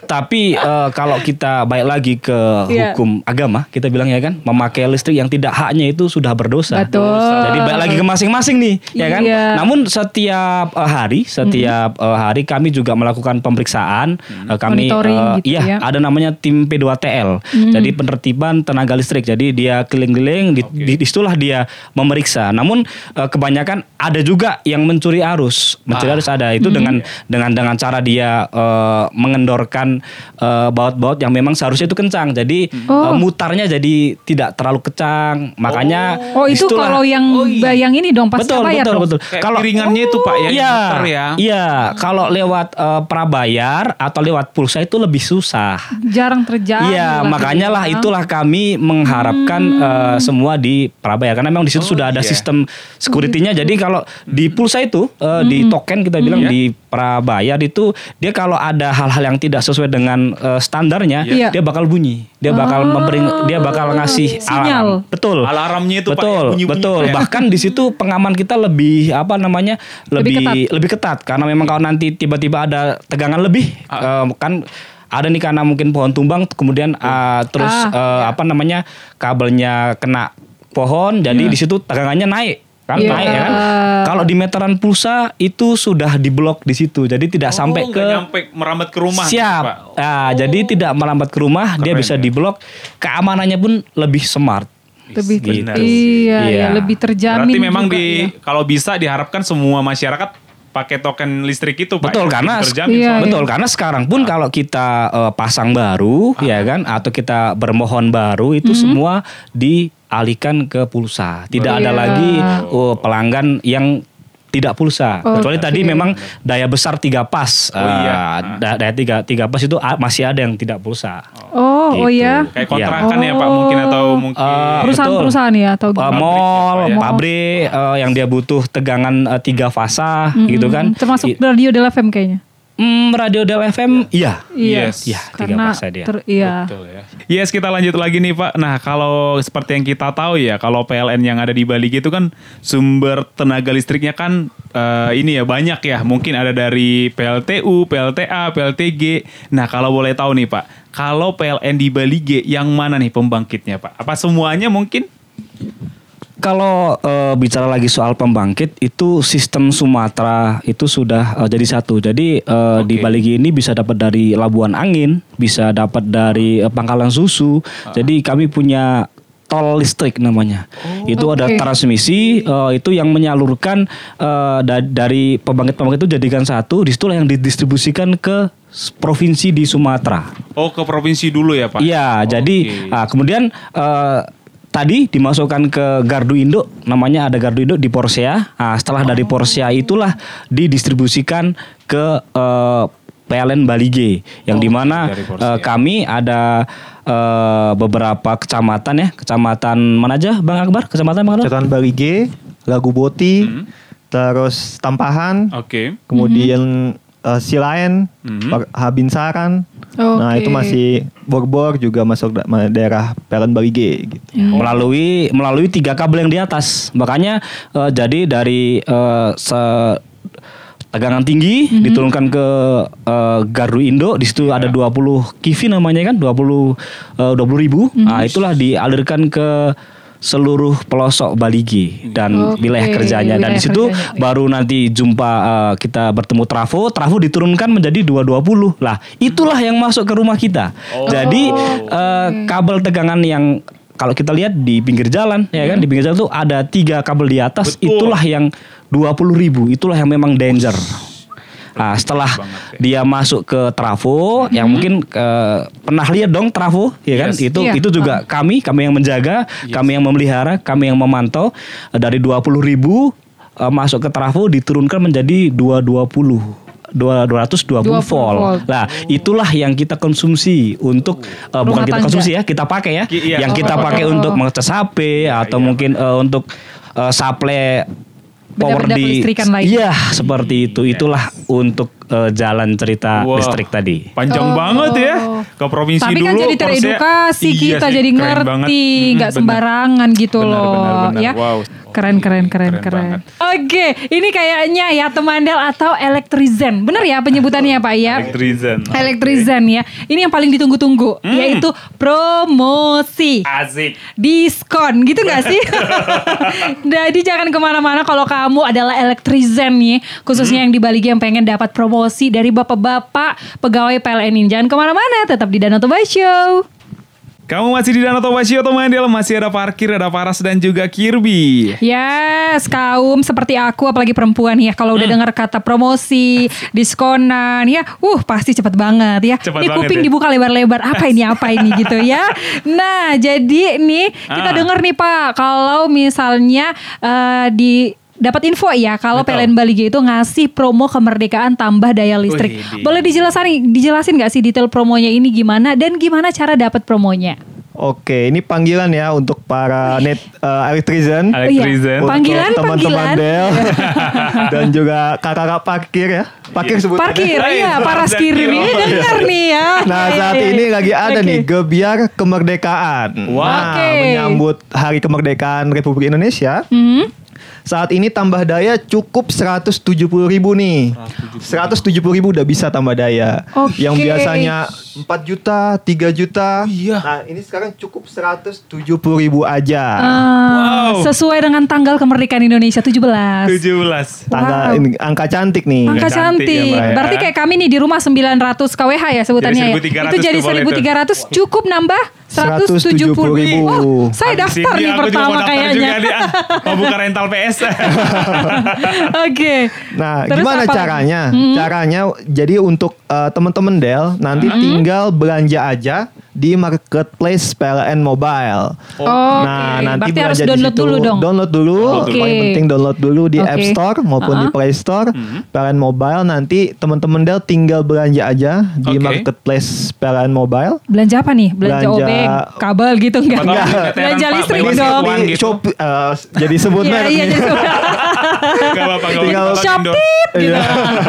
Speaker 3: Tapi eh, kalau kita balik lagi ke
Speaker 2: Iya.
Speaker 3: hukum agama, kita bilang ya kan, memakai listrik yang tidak haknya itu sudah berdosa.
Speaker 2: Betul.
Speaker 3: Jadi balik lagi ke masing-masing nih, ya kan.
Speaker 2: Iya.
Speaker 3: Namun setiap eh, hari, setiap eh, hari kami juga melakukan pemeriksaan. Eh, kami
Speaker 2: Monitoring
Speaker 3: eh,
Speaker 2: gitu
Speaker 3: iya,
Speaker 2: ya.
Speaker 3: ada namanya tim P2TL. Jadi penertiban tenaga listrik. Jadi dia keliling-keliling, di, di, di situlah dia memeriksa. Namun eh, kebanyakan ada juga yang mencuri arus. Mencuri arus ada itu dengan dengan dengan cara dia eh, mengendorkan eh, baut-baut yang memang seharusnya itu kencang. Jadi
Speaker 2: Oh.
Speaker 3: eh, mutarnya jadi tidak terlalu kencang. Makanya
Speaker 2: Oh itu
Speaker 3: disitulah-
Speaker 2: kalau yang
Speaker 1: Oh, iya.
Speaker 2: bayang ini dong pas
Speaker 3: betul
Speaker 2: bayar
Speaker 3: betul
Speaker 2: dong.
Speaker 3: betul.
Speaker 1: Kayak piringannya itu, Pak, ya,
Speaker 3: Iya,
Speaker 1: muter ya.
Speaker 3: Iya, kalau lewat eh, prabayar atau lewat pulsa itu lebih susah.
Speaker 2: Jarang terjadi.
Speaker 3: Iya,
Speaker 2: lah
Speaker 3: makanya
Speaker 2: gitu
Speaker 3: lah
Speaker 2: ya.
Speaker 3: itulah kami mengharapkan eh, semua di prabayar karena memang di situ sudah ada
Speaker 1: iya.
Speaker 3: sistem security-nya. Jadi kalau di pulsa itu eh, di token kita bilang
Speaker 1: Iya.
Speaker 3: di prabayar itu dia kalau ada hal-hal yang tidak sesuai dengan eh, standarnya,
Speaker 2: Iya.
Speaker 3: dia bakal bunyi. Dia bakal memberi dia bakal ngasih
Speaker 2: Sinyal.
Speaker 3: alarm. Betul.
Speaker 1: Alarmnya itu, Pak,
Speaker 3: betul,
Speaker 1: yang bunyi-bunyi,
Speaker 3: betul.
Speaker 1: Ya?
Speaker 3: Bahkan di situ pengaman kita lebih apa namanya?
Speaker 2: Lebih
Speaker 3: lebih lebih ketat, karena memang kalau nanti tiba-tiba ada tegangan lebih
Speaker 1: Ah.
Speaker 3: eh, kan ada nih karena mungkin pohon tumbang kemudian eh, terus
Speaker 2: Ah.
Speaker 3: eh, apa namanya? kabelnya kena pohon jadi di situ tegangannya naik kan
Speaker 2: Iya.
Speaker 3: naik ya kan. Kalau di meteran pulsa itu sudah diblok di situ. Jadi tidak sampai
Speaker 1: Oh,
Speaker 3: ke
Speaker 1: nggak nyampe merambat ke rumah.
Speaker 3: Siap.
Speaker 1: Pak.
Speaker 3: Nah, jadi tidak melambat ke rumah, dia
Speaker 1: Keren,
Speaker 3: bisa
Speaker 1: ya.
Speaker 3: diblok. Keamanannya pun lebih smart.
Speaker 2: lebih
Speaker 3: Gitu.
Speaker 2: iya,
Speaker 3: Iya.
Speaker 2: ya, lebih terjamin.
Speaker 1: Berarti memang
Speaker 2: juga,
Speaker 1: di
Speaker 2: ya.
Speaker 1: kalau bisa diharapkan semua masyarakat pakai token listrik itu Pak.
Speaker 3: Betul
Speaker 1: ya?
Speaker 3: karena
Speaker 1: terjamin
Speaker 2: Iya,
Speaker 1: soalnya.
Speaker 3: betul karena sekarang pun kalau kita eh, pasang baru ya kan atau kita bermohon baru itu semua dialihkan ke pulsa. Tidak ada
Speaker 2: Iya.
Speaker 3: lagi oh, pelanggan yang tidak pulsa.
Speaker 2: Oke.
Speaker 3: Kecuali tadi memang daya besar tiga pas.
Speaker 1: Oh, iya.
Speaker 3: Eh, da- daya tiga tiga pas itu ah, masih ada yang tidak pulsa.
Speaker 2: Oh, oh
Speaker 3: Gitu.
Speaker 2: ya.
Speaker 1: Kayak kontrakan ya Pak mungkin atau mungkin
Speaker 3: Eh,
Speaker 2: Perusahaan-perusahaan ya atau
Speaker 3: Uh,
Speaker 2: gimana?
Speaker 3: mall,
Speaker 1: ya, Pak, ya.
Speaker 3: pabrik uh, yang dia butuh tegangan uh, tiga fasa gitu kan.
Speaker 2: Termasuk radio Del FM kayaknya.
Speaker 3: Hmm, radio Del FM iya.
Speaker 1: Yes.
Speaker 3: Iya, tiga
Speaker 2: Karena
Speaker 3: dia.
Speaker 2: ter- iya.
Speaker 1: Betul ya. Yes, kita lanjut lagi nih Pak. Nah, kalau seperti yang kita tahu ya, kalau PLN yang ada di Bali gitu kan sumber tenaga listriknya kan eh, ini ya banyak ya. Mungkin ada dari PLTU, PLTA, PLTG. Nah, kalau boleh tahu nih Pak, kalau PLN di Bali G yang mana nih pembangkitnya Pak? Apa semuanya mungkin?
Speaker 3: Kalau eh, bicara lagi soal pembangkit itu sistem Sumatera itu sudah eh, jadi satu. Jadi eh, di
Speaker 1: Oke.
Speaker 3: Baligi ini bisa dapat dari Labuan Angin, bisa dapat dari eh, Pangkalan Susu. Jadi kami punya tol listrik namanya. itu ada
Speaker 2: Oke.
Speaker 3: transmisi eh, itu yang menyalurkan eh, da- dari pembangkit-pembangkit itu jadikan satu. Di situlah yang didistribusikan ke provinsi di Sumatera.
Speaker 1: Oh, ke provinsi dulu ya Pak?
Speaker 3: Iya, jadi
Speaker 1: Oke.
Speaker 3: ah, kemudian eh, tadi dimasukkan ke Gardu Indo, namanya ada Gardu Indo di Porsea. Nah, setelah dari Porsea itulah didistribusikan ke eh, PLN Bali G, yang di mana
Speaker 1: dari Porsea.
Speaker 3: eh, kami ada eh, beberapa kecamatan ya, kecamatan mana aja, Bang Akbar? Kecamatan Bang Akbar?
Speaker 4: Catatan Bali G, Lagu Boti, terus Tampahan,
Speaker 1: Oke.
Speaker 4: kemudian eh, Silaen,
Speaker 1: Mhm.
Speaker 4: Par- Habinsaran. Nah
Speaker 2: Oke.
Speaker 4: itu masih Borbor juga masuk da- daerah Bali G gitu.
Speaker 3: melalui melalui tiga kabel yang di atas. Makanya eh, jadi dari eh, se- tegangan tinggi diturunkan ke eh, Gardu Indo di situ ada 20 kV namanya kan 20 eh, 20 ribu. Nah, itulah dialirkan ke seluruh pelosok Baligi dan
Speaker 2: Oke,
Speaker 3: wilayah kerjanya dan
Speaker 2: wilayah
Speaker 3: di situ
Speaker 2: kerjanya.
Speaker 3: baru nanti jumpa eh, kita bertemu trafo, trafo diturunkan menjadi 220. Lah, itulah yang masuk ke rumah kita. Jadi eh, kabel tegangan yang kalau kita lihat di pinggir jalan ya kan di pinggir jalan tuh ada tiga kabel di atas
Speaker 1: Betul.
Speaker 3: itulah yang 20 ribu itulah yang memang danger. Nah, setelah dia masuk ke trafo yang mungkin eh, pernah lihat dong trafo ya kan
Speaker 1: Yes.
Speaker 3: itu
Speaker 2: Iya.
Speaker 3: itu juga kami kami yang menjaga, kami yang memelihara, kami yang memantau Eh, dari 20 ribu eh, masuk ke trafo diturunkan menjadi 220 dua- 220
Speaker 2: 20
Speaker 3: volt.
Speaker 2: volt.
Speaker 3: Nah, itulah yang kita konsumsi untuk eh, bukan kita konsumsi ya, kita pakai ya.
Speaker 1: Ki- iya.
Speaker 3: Yang kita
Speaker 2: Oh.
Speaker 3: pakai untuk mengecas HP atau mungkin eh, untuk eh, supply power di. Iya, seperti itu. Itulah untuk eh, jalan cerita
Speaker 1: Wah,
Speaker 3: listrik tadi.
Speaker 1: Panjang
Speaker 2: Oh.
Speaker 1: banget ya. Ke provinsi
Speaker 2: Tapi
Speaker 1: dulu.
Speaker 2: kan jadi teredukasi
Speaker 1: Iya
Speaker 2: kita
Speaker 1: sih,
Speaker 2: jadi ngerti, nggak
Speaker 1: Mm, benar.
Speaker 2: sembarangan gitu
Speaker 1: Benar,
Speaker 2: loh,
Speaker 1: benar, benar.
Speaker 2: ya.
Speaker 1: Wow.
Speaker 2: Keren keren keren
Speaker 1: Keren
Speaker 2: keren. Oke, ini kayaknya ya temandel atau elektrizen. Bener ya penyebutannya Pak ya?
Speaker 1: Electrizen.
Speaker 2: Elektrizen ya. Ini yang paling ditunggu-tunggu
Speaker 1: Hmm.
Speaker 2: yaitu promosi.
Speaker 1: Asik.
Speaker 2: diskon gitu gak sih? Jadi jangan ke mana-mana kalau kamu adalah elektrizen nih Khususnya yang di Bali yang pengen dapat promosi dari bapak-bapak pegawai PLN ini Jangan ke mana-mana, tetap di Danau Toba Show
Speaker 1: Kamu masih di Danau Toba Show, teman Masih ada parkir, ada Paras dan juga Kirby.
Speaker 2: Yes, kaum seperti aku apalagi perempuan ya Kalau
Speaker 1: Hmm.
Speaker 2: udah dengar kata promosi, diskonan ya Uh pasti cepet banget ya
Speaker 1: Cepet
Speaker 2: Ini
Speaker 1: banget
Speaker 2: kuping
Speaker 1: ya.
Speaker 2: dibuka lebar-lebar Apa ini, apa ini gitu ya Nah jadi nih kita
Speaker 1: Ah.
Speaker 2: denger nih Pak Kalau misalnya eh, di dapat info ya kalau
Speaker 1: Betul.
Speaker 2: PLN Bali G itu ngasih promo kemerdekaan tambah daya listrik.
Speaker 1: Wih, di-
Speaker 2: Boleh dijelasin dijelasin nggak sih detail promonya ini gimana dan gimana cara dapat promonya?
Speaker 4: Oke, ini panggilan ya untuk para net eh, elektrizen.
Speaker 1: Electrizen.
Speaker 2: Iya. Panggilan,
Speaker 4: Untuk teman-teman
Speaker 2: panggilan.
Speaker 4: Del dan juga kakak-kakak parkir ya. Parkir sebutannya.
Speaker 2: Parkir,
Speaker 1: Hai,
Speaker 2: iya, para
Speaker 1: Paras dan
Speaker 2: skir ini
Speaker 1: Kiro.
Speaker 2: denger nih ya.
Speaker 4: Nah
Speaker 2: Iya,
Speaker 4: saat
Speaker 2: iya,
Speaker 4: ini
Speaker 2: iya.
Speaker 4: lagi ada
Speaker 2: Oke.
Speaker 4: nih Gebiar Kemerdekaan.
Speaker 1: Wah.
Speaker 4: Nah,
Speaker 2: Oke.
Speaker 4: menyambut Hari Kemerdekaan Republik Indonesia.
Speaker 2: Hmm.
Speaker 4: Saat ini tambah daya cukup 170 ribu nih. 170 ribu udah bisa tambah daya.
Speaker 2: Oke.
Speaker 4: Yang biasanya 4 juta, 3 juta.
Speaker 1: iya.
Speaker 4: Nah ini sekarang cukup 170 ribu aja.
Speaker 2: Ah,
Speaker 1: Wow.
Speaker 2: Sesuai dengan tanggal kemerdekaan Indonesia 17.
Speaker 1: 17.
Speaker 4: Tanggal
Speaker 2: wow.
Speaker 4: ini, angka cantik nih.
Speaker 2: Angka
Speaker 1: Cantik
Speaker 2: cantik.
Speaker 1: ya, ya.
Speaker 2: Berarti kayak kami nih di rumah 900 kWh ya sebutannya
Speaker 1: Jadi
Speaker 2: ya.
Speaker 1: 1.300
Speaker 2: Itu jadi
Speaker 1: tuh boleh
Speaker 2: 1300 cukup nambah 170
Speaker 4: ribu.
Speaker 2: Oh, saya daftar nih pertama kayaknya.
Speaker 1: Juga nih, ah. Mau buka rental PS.
Speaker 2: Oke.
Speaker 4: Nah,
Speaker 2: Terus
Speaker 4: gimana
Speaker 2: apa
Speaker 4: caranya? Caranya jadi untuk eh, teman-teman Dell nanti tinggal belanja aja di marketplace PLN Mobile.
Speaker 2: Oke.
Speaker 4: Nah, nanti
Speaker 2: Berarti harus
Speaker 4: belanja di
Speaker 2: download
Speaker 4: situ.
Speaker 2: dulu dong.
Speaker 4: Download dulu.
Speaker 2: Oke.
Speaker 4: Paling penting download dulu di
Speaker 2: Oke.
Speaker 4: App Store maupun di
Speaker 2: Uh-uh.
Speaker 4: Play Store. PLN Mobile nanti teman-teman Dell tinggal belanja aja di
Speaker 1: Oke.
Speaker 4: marketplace PLN Mobile.
Speaker 2: Belanja apa nih? Belanja,
Speaker 4: Belanja-
Speaker 2: obeng, kabel gitu enggak? Belanja listrik dong.
Speaker 4: Di
Speaker 1: gitu.
Speaker 4: Shopee, eh, jadi sebut
Speaker 2: Iya,
Speaker 4: merek
Speaker 2: iya jadi sudah.
Speaker 1: Gak apa-apa.
Speaker 4: Tinggal
Speaker 2: Shopee. gitu.
Speaker 4: Iya.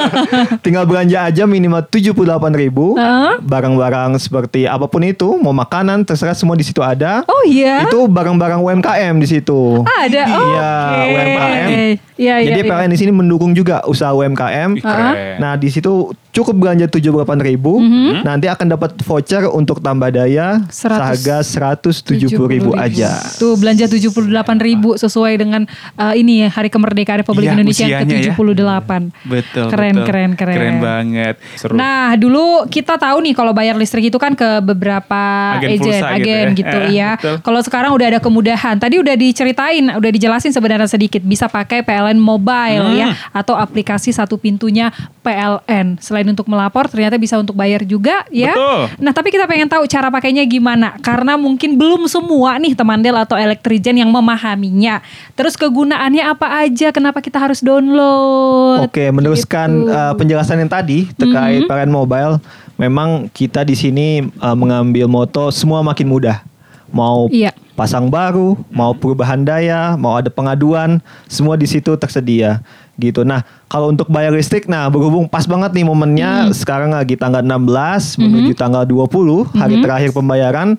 Speaker 4: Tinggal belanja aja minimal 78.000 ribu.
Speaker 2: Hah?
Speaker 4: Barang-barang seperti apa pun itu, mau makanan terserah semua di situ ada.
Speaker 2: Oh iya.
Speaker 4: Itu barang-barang UMKM di situ.
Speaker 2: ada. Oh,
Speaker 4: Iya, UMKM.
Speaker 2: Iya, iya.
Speaker 4: Jadi
Speaker 2: iya.
Speaker 4: PLN di sini mendukung juga usaha UMKM.
Speaker 1: Keren.
Speaker 4: Nah, di situ cukup belanja 78.000 ribu,
Speaker 2: Mhm.
Speaker 4: nanti akan dapat voucher untuk tambah daya
Speaker 2: 100.
Speaker 4: seharga 170.000 ribu aja.
Speaker 2: Tuh belanja 78 ribu sesuai dengan uh, ini ya Hari Kemerdekaan Republik
Speaker 1: Iya,
Speaker 2: Indonesia yang
Speaker 1: usianya ya.
Speaker 2: ke-78.
Speaker 1: Betul.
Speaker 2: Keren,
Speaker 1: betul.
Speaker 2: keren, keren.
Speaker 1: Keren banget. Seru.
Speaker 2: Nah, dulu kita tahu nih kalau bayar listrik itu kan ke beberapa
Speaker 1: Agen
Speaker 2: agen,
Speaker 1: pulsa gitu
Speaker 2: agen
Speaker 1: ya.
Speaker 2: gitu
Speaker 1: Eh,
Speaker 2: ya.
Speaker 1: betul.
Speaker 2: Kalau sekarang udah ada kemudahan. Tadi udah diceritain, udah dijelasin sebenarnya sedikit bisa pakai PLN Mobile ya
Speaker 1: Hmm.
Speaker 2: atau aplikasi satu pintunya PLN. Selain untuk melapor, ternyata bisa untuk bayar juga ya.
Speaker 1: Betul.
Speaker 2: Nah, tapi kita pengen tahu cara pakainya gimana? Karena mungkin belum semua nih teman Del atau Elektrigen yang memahaminya. Terus kegunaannya apa aja? Kenapa kita harus download?
Speaker 4: Oke, meneruskan
Speaker 2: Gitu.
Speaker 4: uh, penjelasan yang tadi terkait
Speaker 2: Mhm.
Speaker 4: PLN Mobile, memang kita di sini uh, mengambil moto semua makin mudah. Mau
Speaker 2: Iya.
Speaker 4: pasang baru, mau perubahan daya, mau ada pengaduan, semua di situ tersedia gitu. Nah, kalau untuk bayar listrik nah berhubung pas banget nih momennya sekarang lagi tanggal 16 menuju tanggal 20 hari terakhir pembayaran.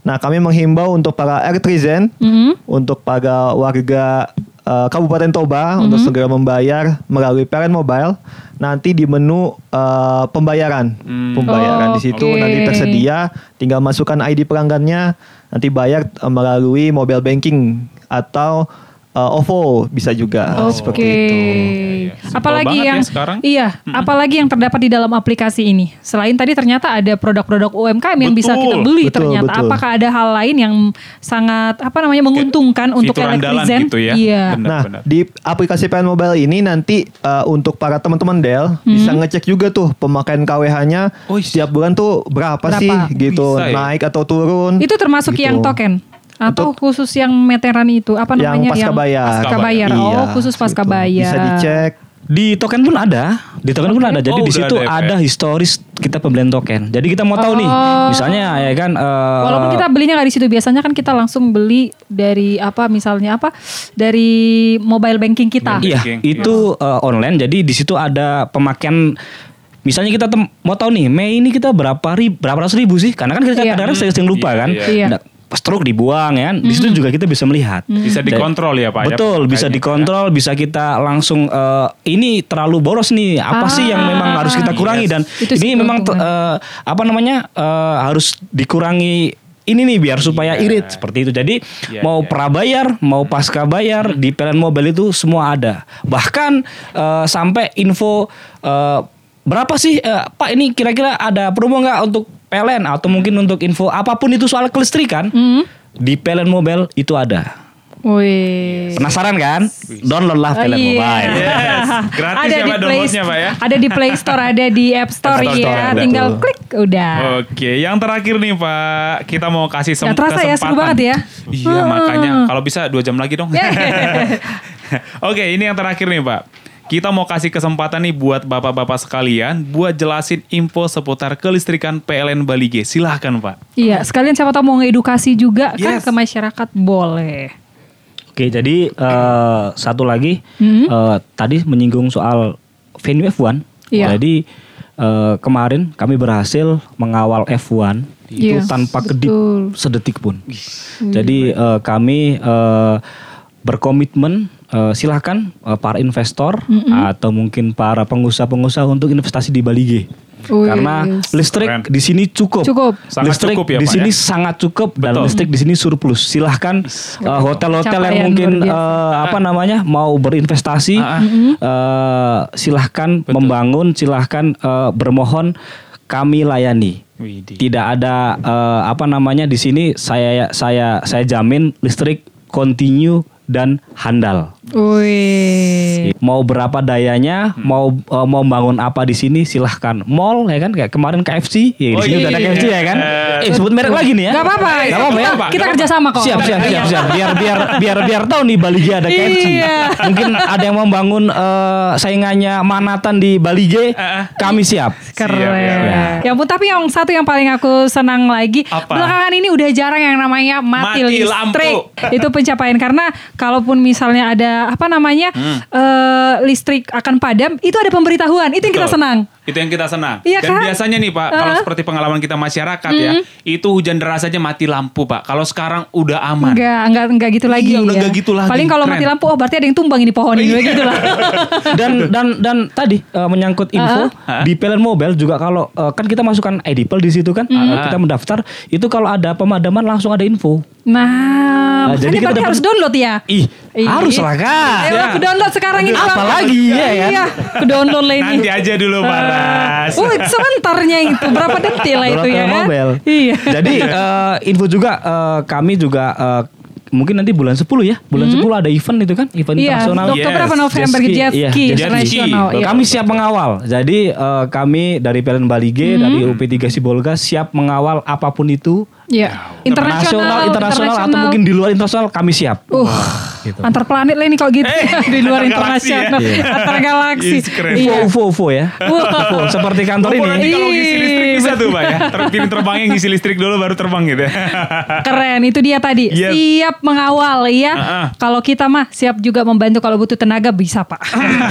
Speaker 4: Nah, kami menghimbau untuk para Elektrizen
Speaker 2: Mhm.
Speaker 4: untuk para warga uh, Kabupaten Toba untuk segera membayar melalui PLN Mobile. Nanti di menu uh, pembayaran, pembayaran di situ
Speaker 2: Oke.
Speaker 4: nanti tersedia. Tinggal masukkan ID pelanggannya, nanti bayar uh, melalui mobile banking atau uh, OVO bisa juga seperti
Speaker 2: Oke.
Speaker 4: itu.
Speaker 1: iya. Simpel
Speaker 2: Apalagi yang
Speaker 1: ya sekarang.
Speaker 2: iya, apalagi yang terdapat di dalam aplikasi ini. Selain tadi ternyata ada produk-produk UMKM yang bisa kita beli
Speaker 4: Betul,
Speaker 2: ternyata.
Speaker 4: betul.
Speaker 2: Apakah ada hal lain yang sangat apa namanya menguntungkan untuk
Speaker 1: fitur andalan
Speaker 2: Elektrizen?
Speaker 1: gitu ya.
Speaker 2: Iya.
Speaker 1: Benar,
Speaker 4: Nah,
Speaker 1: benar.
Speaker 4: di aplikasi PLN Mobile ini nanti uh, untuk para teman-teman Dell bisa ngecek juga tuh pemakaian KWH-nya
Speaker 1: Oh, iya.
Speaker 4: setiap bulan tuh berapa,
Speaker 2: Berapa?
Speaker 4: sih gitu,
Speaker 1: Bisa ya?
Speaker 4: naik atau turun.
Speaker 2: Itu termasuk
Speaker 4: gitu.
Speaker 2: yang token atau khusus yang meteran itu apa
Speaker 4: Yang
Speaker 2: namanya
Speaker 4: pasca bayar.
Speaker 2: pasca bayar.
Speaker 4: Iya,
Speaker 2: oh, khusus pasca
Speaker 4: gitu.
Speaker 2: bayar.
Speaker 4: Bisa dicek.
Speaker 3: Di token pun ada, di token pun ada. Jadi
Speaker 1: Oh,
Speaker 3: di situ
Speaker 1: ada ya,
Speaker 3: ada
Speaker 1: ya?
Speaker 3: historis kita pembelian token. Jadi kita mau tahu nih,
Speaker 2: Oh.
Speaker 3: misalnya ya kan. eh,
Speaker 2: Walaupun kita belinya nggak di situ biasanya kan kita langsung beli dari apa misalnya apa dari mobile banking kita.
Speaker 3: Iya, itu eh, online. Jadi di situ ada pemakaian. Misalnya kita tem- mau tahu nih, Mei ini kita berapa ribu, berapa ratus ribu sih? Karena kan kita
Speaker 2: Iya.
Speaker 3: kadang-kadang sering lupa
Speaker 1: Iya,
Speaker 3: kan.
Speaker 1: iya.
Speaker 2: Iya.
Speaker 3: Nah, Stroke dibuang ya kan. Di situ juga kita bisa melihat.
Speaker 1: Bisa
Speaker 3: Dan-
Speaker 1: dikontrol ya Pak. ya,
Speaker 3: Betul, bisa dikontrol, bisa kita langsung eh, ini terlalu boros nih. Apa sih yang memang harus kita kurangi dan
Speaker 2: Itu
Speaker 3: ini memang eh, apa namanya eh, harus dikurangi ini nih biar supaya irit seperti itu. Jadi
Speaker 1: Iya,
Speaker 3: mau
Speaker 1: iya.
Speaker 3: prabayar, mau pasca bayar di PLN Mobile itu semua ada. Bahkan eh, sampai info eh, berapa sih eh, Pak ini kira-kira ada promo nggak untuk PLN atau mungkin untuk info apa pun itu soal kelistrikan
Speaker 2: Hmm.
Speaker 3: di PLN Mobile itu ada.
Speaker 2: Wih.
Speaker 3: Penasaran kan? Download lah
Speaker 2: Oh,
Speaker 3: PLN
Speaker 2: iya.
Speaker 3: Mobile.
Speaker 1: Yes. Gratis
Speaker 2: ada
Speaker 1: ya,
Speaker 2: di
Speaker 1: Pak,
Speaker 2: Play
Speaker 1: downloadnya, Pak, ya?
Speaker 2: Ada di Play Store, ada di App Store,
Speaker 3: App Store,
Speaker 2: ya.
Speaker 3: betul.
Speaker 2: Tinggal klik udah.
Speaker 1: Oke, yang terakhir nih Pak, kita mau kasih sem-
Speaker 2: terasa ya, seru
Speaker 1: kesempatan.
Speaker 2: banget ya.
Speaker 1: Iya,
Speaker 2: Hmm.
Speaker 1: makanya kalau bisa dua jam lagi dong. Oke, ini yang terakhir nih Pak. Kita mau kasih kesempatan nih buat bapak-bapak sekalian buat jelasin info seputar kelistrikan PLN Bali G. Silahkan Pak.
Speaker 2: Iya, sekalian siapa tahu mau ngedukasi juga kan
Speaker 1: Yes.
Speaker 2: ke masyarakat boleh.
Speaker 3: Oke, jadi eh, satu lagi
Speaker 2: Hmm.
Speaker 3: eh, tadi menyinggung soal venue F1.
Speaker 2: Iya.
Speaker 3: Jadi eh, kemarin kami berhasil mengawal F1 itu
Speaker 2: Iya,
Speaker 3: tanpa
Speaker 2: betul.
Speaker 3: kedip sedetik pun. Jadi eh, kami eh, berkomitmen eh, silahkan eh, para investor atau mungkin para pengusaha-pengusaha untuk investasi di Bali G.
Speaker 2: Wih.
Speaker 3: Karena listrik
Speaker 1: Keren.
Speaker 3: di sini cukup.
Speaker 2: Cukup.
Speaker 1: Sangat
Speaker 3: listrik
Speaker 1: cukup ya,
Speaker 3: di sini
Speaker 1: ya?
Speaker 3: sangat cukup dan
Speaker 1: Betul.
Speaker 3: listrik di sini surplus. Silahkan eh, hotel-hotel yang
Speaker 2: Capaian
Speaker 3: mungkin eh, apa namanya mau berinvestasi,
Speaker 1: Ah,
Speaker 3: eh, silahkan
Speaker 1: Betul.
Speaker 3: membangun, silahkan eh, bermohon kami layani.
Speaker 1: Widih.
Speaker 3: Tidak ada eh, apa namanya di sini saya saya saya jamin listrik continue dan handal.
Speaker 2: Wih.
Speaker 3: Mau berapa dayanya, mau eh, mau bangun apa di sini silahkan. Mall ya kan kayak kemarin KFC, ya di
Speaker 1: Oh,
Speaker 3: sini udah ada
Speaker 1: iya.
Speaker 3: KFC ya kan. Eh sebut merek lagi nih ya.
Speaker 2: Gak apa-apa.
Speaker 3: Gak apa-apa ya.
Speaker 2: Kita, kita kerja sama kok.
Speaker 3: Siap siap siap siap. Biar biar biar biar tahu nih Bali G ada KFC.
Speaker 2: Iya.
Speaker 3: Mungkin ada yang membangun eh, saingannya Manatan di Bali G, kami siap.
Speaker 2: Keren.
Speaker 1: Siap, ya.
Speaker 2: Ya ampun tapi yang satu yang paling aku senang lagi
Speaker 1: Apa?
Speaker 2: belakangan ini udah jarang yang namanya mati,
Speaker 1: Mati
Speaker 2: listrik.
Speaker 1: lampu.
Speaker 2: Itu pencapaian karena kalaupun misalnya ada apa namanya
Speaker 1: Hmm.
Speaker 2: eh, listrik akan padam itu ada pemberitahuan. Itu yang kita senang.
Speaker 1: Itu yang kita senang.
Speaker 2: Iya
Speaker 1: Dan
Speaker 2: kan?
Speaker 1: biasanya nih Pak, kalau
Speaker 2: Uh-uh.
Speaker 1: seperti pengalaman kita masyarakat ya, itu hujan deras aja mati lampu Pak. Kalau sekarang udah aman.
Speaker 2: Enggak, enggak enggak gitu lagi.
Speaker 1: Iya, udah
Speaker 2: ya.
Speaker 1: enggak gitu lagi.
Speaker 2: Paling kalau mati lampu oh berarti ada yang tumbang ini pohon ini
Speaker 1: Iya.
Speaker 2: gitu lah.
Speaker 3: dan dan dan tadi eh, menyangkut info
Speaker 1: Uh-huh.
Speaker 3: di Pelen Mobile juga kalau eh, kan kita masukkan Edipel di situ kan eh, kita mendaftar itu kalau ada pemadaman langsung ada info.
Speaker 2: Nah,
Speaker 3: Nah, jadi kita
Speaker 2: harus download ya.
Speaker 3: Ih. Harus lah kak.
Speaker 2: Ayo aku download sekarang ini.
Speaker 3: Apalagi ya kan?
Speaker 2: Iya, aku download lah ini.
Speaker 1: Nanti aja dulu Paras.
Speaker 2: Oh, sebentarnya itu berapa detik lah itu ya kan?
Speaker 3: mobile.
Speaker 2: Iya.
Speaker 3: Jadi eh, info juga eh, kami juga eh, mungkin nanti bulan 10 ya. Bulan 10 ada event itu kan, event
Speaker 2: Hmm. Iya,
Speaker 3: internasional.
Speaker 2: Oktober apa
Speaker 1: Yes.
Speaker 2: November
Speaker 3: Jet ski,
Speaker 2: jet
Speaker 3: iya,
Speaker 2: ski
Speaker 3: jet ski.
Speaker 2: internasional. Iya.
Speaker 3: Kami siap mengawal. Jadi eh, kami dari Pelen Bali G,
Speaker 2: Hmm.
Speaker 3: dari UP3 Sibolga siap mengawal apa pun itu.
Speaker 2: Iya.
Speaker 3: Internasional, internasional atau mungkin di luar internasional kami siap.
Speaker 2: Uh, antar planet lah ini kok gitu
Speaker 1: Eh,
Speaker 2: di luar
Speaker 1: antar galaksi
Speaker 2: internasional,
Speaker 1: ya.
Speaker 2: antar galaksi. Iya.
Speaker 3: UFO, UFO ya. UFO, seperti kantor ini.
Speaker 1: nanti kalau ngisi listrik bisa tuh Pak ya. Terpilih terbangnya ngisi listrik dulu baru terbang gitu ya.
Speaker 2: Keren, itu dia tadi.
Speaker 1: Yes.
Speaker 2: Siap mengawal ya.
Speaker 1: Uh-uh.
Speaker 2: Kalau kita mah siap juga membantu kalau butuh tenaga bisa Pak.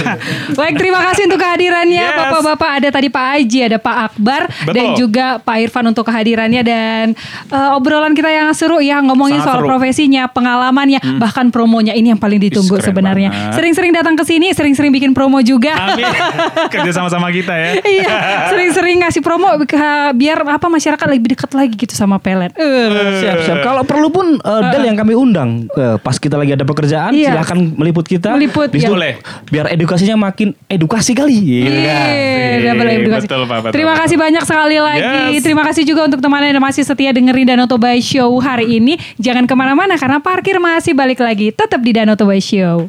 Speaker 2: Baik, terima kasih untuk kehadirannya
Speaker 1: Yes.
Speaker 2: Bapak-bapak. Ada tadi Pak Aji, ada Pak Akbar
Speaker 1: Betul.
Speaker 2: dan juga Pak Irfan untuk kehadirannya dan eh, obrolan kita yang seru ya ngomongin
Speaker 1: Sangat
Speaker 2: soal
Speaker 1: seru.
Speaker 2: profesinya, pengalamannya, bahkan promonya ini yang paling ditunggu
Speaker 1: Is,
Speaker 2: sebenarnya.
Speaker 1: banget.
Speaker 2: Sering-sering datang ke sini, sering-sering bikin promo juga.
Speaker 1: Amin. Kerja sama-sama kita ya.
Speaker 2: iya, sering-sering ngasih promo biar apa masyarakat lebih dekat lagi gitu sama pelet. Eh.
Speaker 3: Siap, siap. Kalau perlu pun eh, Del yang kami undang eh, pas kita lagi ada pekerjaan,
Speaker 2: Iya.
Speaker 3: silahkan meliput kita.
Speaker 2: Meliput,
Speaker 3: situ
Speaker 1: iya. Boleh.
Speaker 3: Biar edukasinya makin edukasi kali. Iya.
Speaker 2: Iya, double edukasi.
Speaker 1: Betul, Pak, betul,
Speaker 2: Terima
Speaker 1: betul.
Speaker 2: kasih banyak sekali lagi.
Speaker 1: Yes.
Speaker 2: Terima kasih juga untuk teman yang masih setia dengerin Danau Toba Show hari ini. Jangan ke mana-mana karena parkir masih balik lagi. Tetap di Danau Toba Show.